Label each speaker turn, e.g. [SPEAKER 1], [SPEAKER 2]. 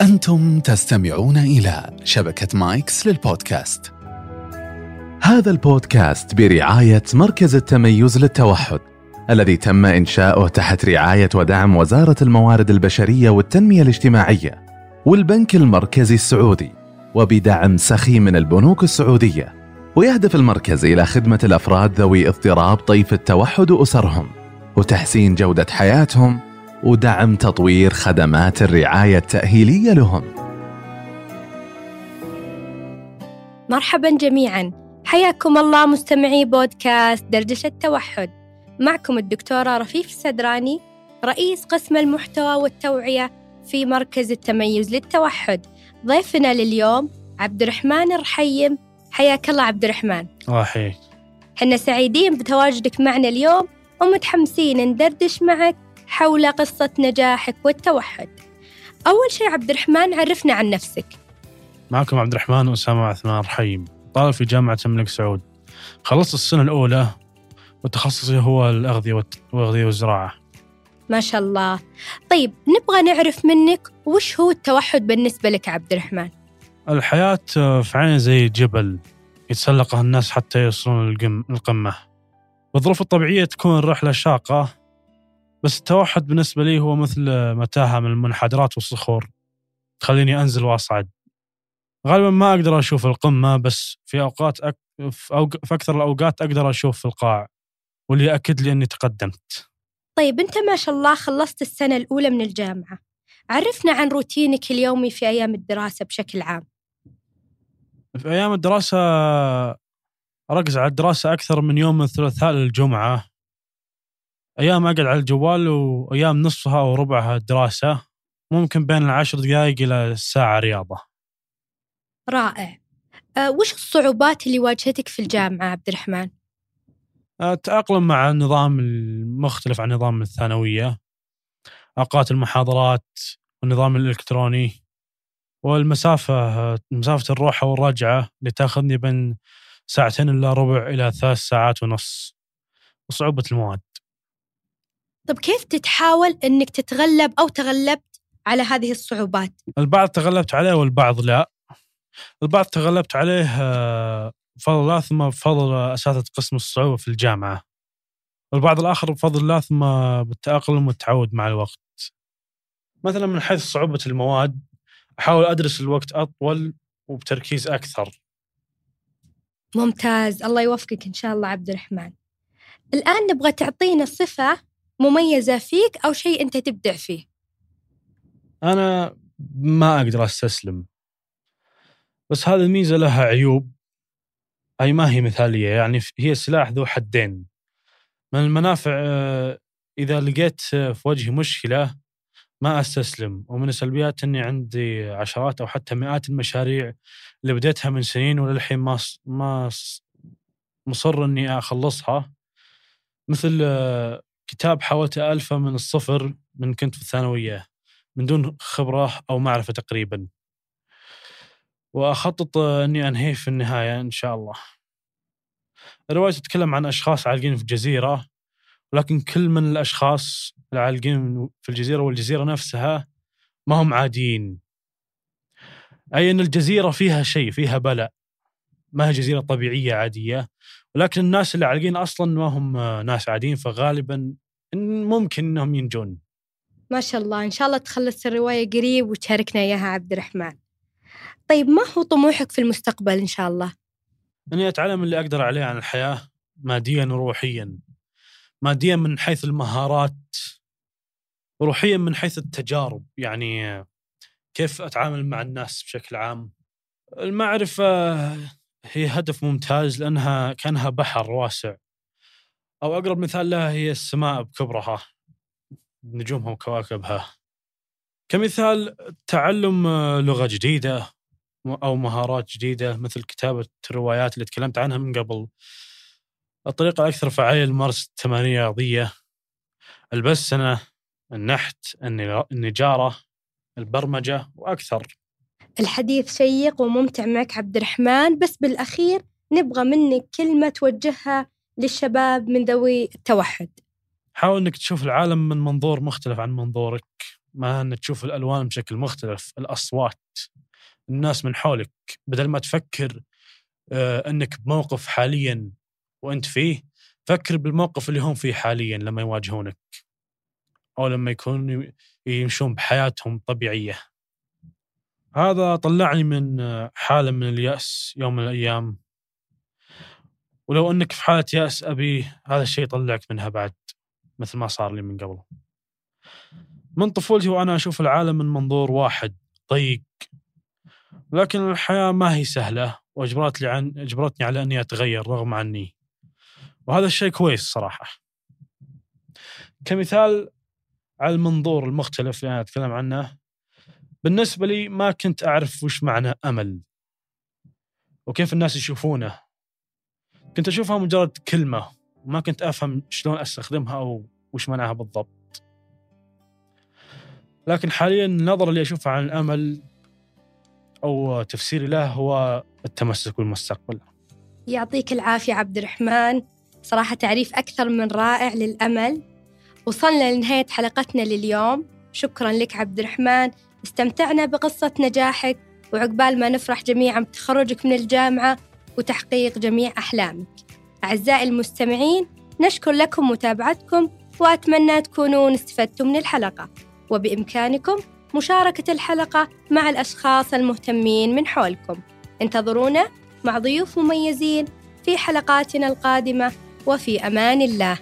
[SPEAKER 1] أنتم تستمعون إلى شبكة مايكس للبودكاست. هذا البودكاست برعاية مركز التميز للتوحد، الذي تم إنشاؤه تحت رعاية ودعم وزارة الموارد البشرية والتنمية الاجتماعية، والبنك المركزي السعودي، وبدعم سخي من البنوك السعودية. ويهدف المركز إلى خدمة الأفراد ذوي اضطراب طيف التوحد وأسرهم، وتحسين جودة حياتهم ودعم تطوير خدمات الرعاية التأهيلية لهم.
[SPEAKER 2] مرحبا جميعا. حياكم الله مستمعي بودكاست دردشة التوحد. معكم الدكتورة رفيف السدراني رئيس قسم المحتوى والتوعية في مركز التميز للتوحد. ضيفنا لليوم عبد الرحمن الرحيم. حياك الله عبد الرحمن
[SPEAKER 3] راحي
[SPEAKER 2] حنا سعيدين بتواجدك معنا اليوم ومتحمسين ندردش معك حول قصة نجاحك والتوحد. أول شيء عبد الرحمن عرفنا عن نفسك.
[SPEAKER 3] معكم عبد الرحمن أسامة عثمان رحيم طالب في جامعة الملك سعود. خلصت السنة الأولى وتخصصي هو الأغذية والأغذية والزراعة.
[SPEAKER 2] ما شاء الله. طيب نبغى نعرف منك وش هو التوحد بالنسبة لك عبد الرحمن
[SPEAKER 3] الحياة في عيني زي جبل يتسلقها الناس حتى يوصلون للقم- القمة بالظروف الطبيعية تكون الرحلة شاقة بس التوحد بالنسبة لي هو مثل متاهة من المنحدرات والصخور. تخليني أنزل وأصعد. غالبا ما أقدر أشوف القمة بس في أوقات أك... في, أوق... في أكثر الأوقات أقدر أشوف في القاع واللي يأكد لي أني تقدمت.
[SPEAKER 2] طيب أنت ما شاء الله خلصت السنة الأولى من الجامعة. عرفنا عن روتينك اليومي في أيام الدراسة بشكل عام.
[SPEAKER 3] في أيام الدراسة أركز على الدراسة أكثر من يوم الثلاثاء للجمعة. أيام أقعد على الجوال وأيام نصفها أو ربعها دراسة ممكن بين العشر دقائق إلى الساعة رياضة.
[SPEAKER 2] رائع. أه وش الصعوبات اللي واجهتك في الجامعة عبد الرحمن؟
[SPEAKER 3] أتأقلم مع النظام المختلف عن نظام الثانوية أوقات المحاضرات والنظام الإلكتروني والمسافة مسافة الروحة والرجعة اللي تأخذني بين ساعتين إلا ربع إلى ثلاث ساعات ونص. وصعوبة المواد.
[SPEAKER 2] طب كيف تتحاول أنك تتغلب أو تغلبت على هذه الصعوبات؟
[SPEAKER 3] البعض تغلبت عليه والبعض لا. البعض تغلبت عليه آه، بفضل الله ثم بفضل أساتذة قسم الصعوبة في الجامعة. والبعض الآخر بفضل الله ثم بالتأقلم والتعود مع الوقت. مثلا من حيث صعوبة المواد أحاول أدرس الوقت أطول وبتركيز أكثر.
[SPEAKER 2] ممتاز. الله يوفقك إن شاء الله عبد الرحمن. الآن نبغى تعطينا صفة مميزة فيك أو شيء أنت تبدع فيه؟
[SPEAKER 3] أنا ما أقدر أستسلم. بس هذه الميزة لها عيوب. أي ما هي مثالية يعني هي سلاح ذو حدين. من المنافع آه، إذا لقيت آه، في وجهي مشكلة ما أستسلم. ومن السلبيات أني عندي عشرات أو حتى مئات المشاريع اللي بديتها من سنين وللحين ما ما مصر أني أخلصها. مثل آه، كتاب حاولت ألفه من الصفر من كنت في الثانوية من دون خبرة أو معرفة تقريبا. وأخطط أني أنهيه في النهاية إن شاء الله. الرواية تتكلم عن أشخاص عالقين في جزيرة ولكن كل من الأشخاص العالقين في الجزيرة والجزيرة نفسها ما هم عاديين. أي أن الجزيرة فيها شيء فيها بلاء. ما هي جزيرة طبيعية عادية. ولكن الناس اللي عالقين أصلا ما هم ناس عاديين فغالبا ممكن أنهم ينجون.
[SPEAKER 2] ما شاء الله. إن شاء الله تخلص الرواية قريب وتشاركنا إياها عبد الرحمن. طيب ما هو طموحك في المستقبل إن شاء الله؟
[SPEAKER 3] أني أتعلم اللي أقدر عليه عن الحياة ماديا وروحيا. ماديا من حيث المهارات وروحيا من حيث التجارب. يعني كيف أتعامل مع الناس بشكل عام. المعرفة هي هدف ممتاز لأنها كأنها بحر واسع. أو أقرب مثال لها هي السماء بكبرها نجومها وكواكبها. كمثال تعلم لغة جديدة أو مهارات جديدة مثل كتابة الروايات اللي تكلمت عنها من قبل. الطريقة الاكثر فعالية لممارسة التمارين الرياضية البسنة، النحت، النجا- النجارة، البرمجة وأكثر.
[SPEAKER 2] الحديث شيق وممتع معك عبد الرحمن بس بالأخير نبغى منك كلمة توجهها للشباب من ذوي التوحد.
[SPEAKER 3] حاول إنك تشوف العالم من منظور مختلف عن منظورك. ما أن تشوف الألوان بشكل مختلف الأصوات الناس من حولك. بدل ما تفكر آه، أنك بموقف حاليا وأنت فيه فكر بالموقف اللي هم فيه حاليا لما يواجهونك. أو لما يكونوا يمشون بحياتهم طبيعية. هذا طلعني من آه، حالة من اليأس يوم من الأيام. ولو أنك في حالة يأس أبي هذا الشيء يطلعك منها بعد مثل ما صار لي من قبل. من طفولتي وأنا أشوف العالم من منظور واحد ضيق. لكن الحياة ما هي سهلة وأجبرت لي عن أجبرتني على أني أتغير رغم عني. وهذا الشيء كويس صراحة. كمثال على المنظور المختلف اللي أنا أتكلم عنه. بالنسبة لي ما كنت أعرف وش معنى أمل. وكيف الناس يشوفونه. كنت أشوفها مجرد كلمة وما كنت أفهم شلون أستخدمها أو وش معناها بالضبط. لكن حاليا النظرة اللي أشوفها عن الأمل أو تفسيري له هو التمسك بالمستقبل.
[SPEAKER 2] يعطيك العافية عبد الرحمن. صراحة تعريف أكثر من رائع للأمل. وصلنا لنهاية حلقتنا لليوم. شكرا لك عبد الرحمن. استمتعنا بقصة نجاحك وعقبال ما نفرح جميعا بتخرجك من الجامعة وتحقيق جميع أحلامك. أعزائي المستمعين نشكر لكم متابعتكم وأتمنى تكونون استفدتم من الحلقة. وبإمكانكم مشاركة الحلقة مع الأشخاص المهتمين من حولكم. انتظرونا مع ضيوف مميزين في حلقاتنا القادمة وفي أمان الله.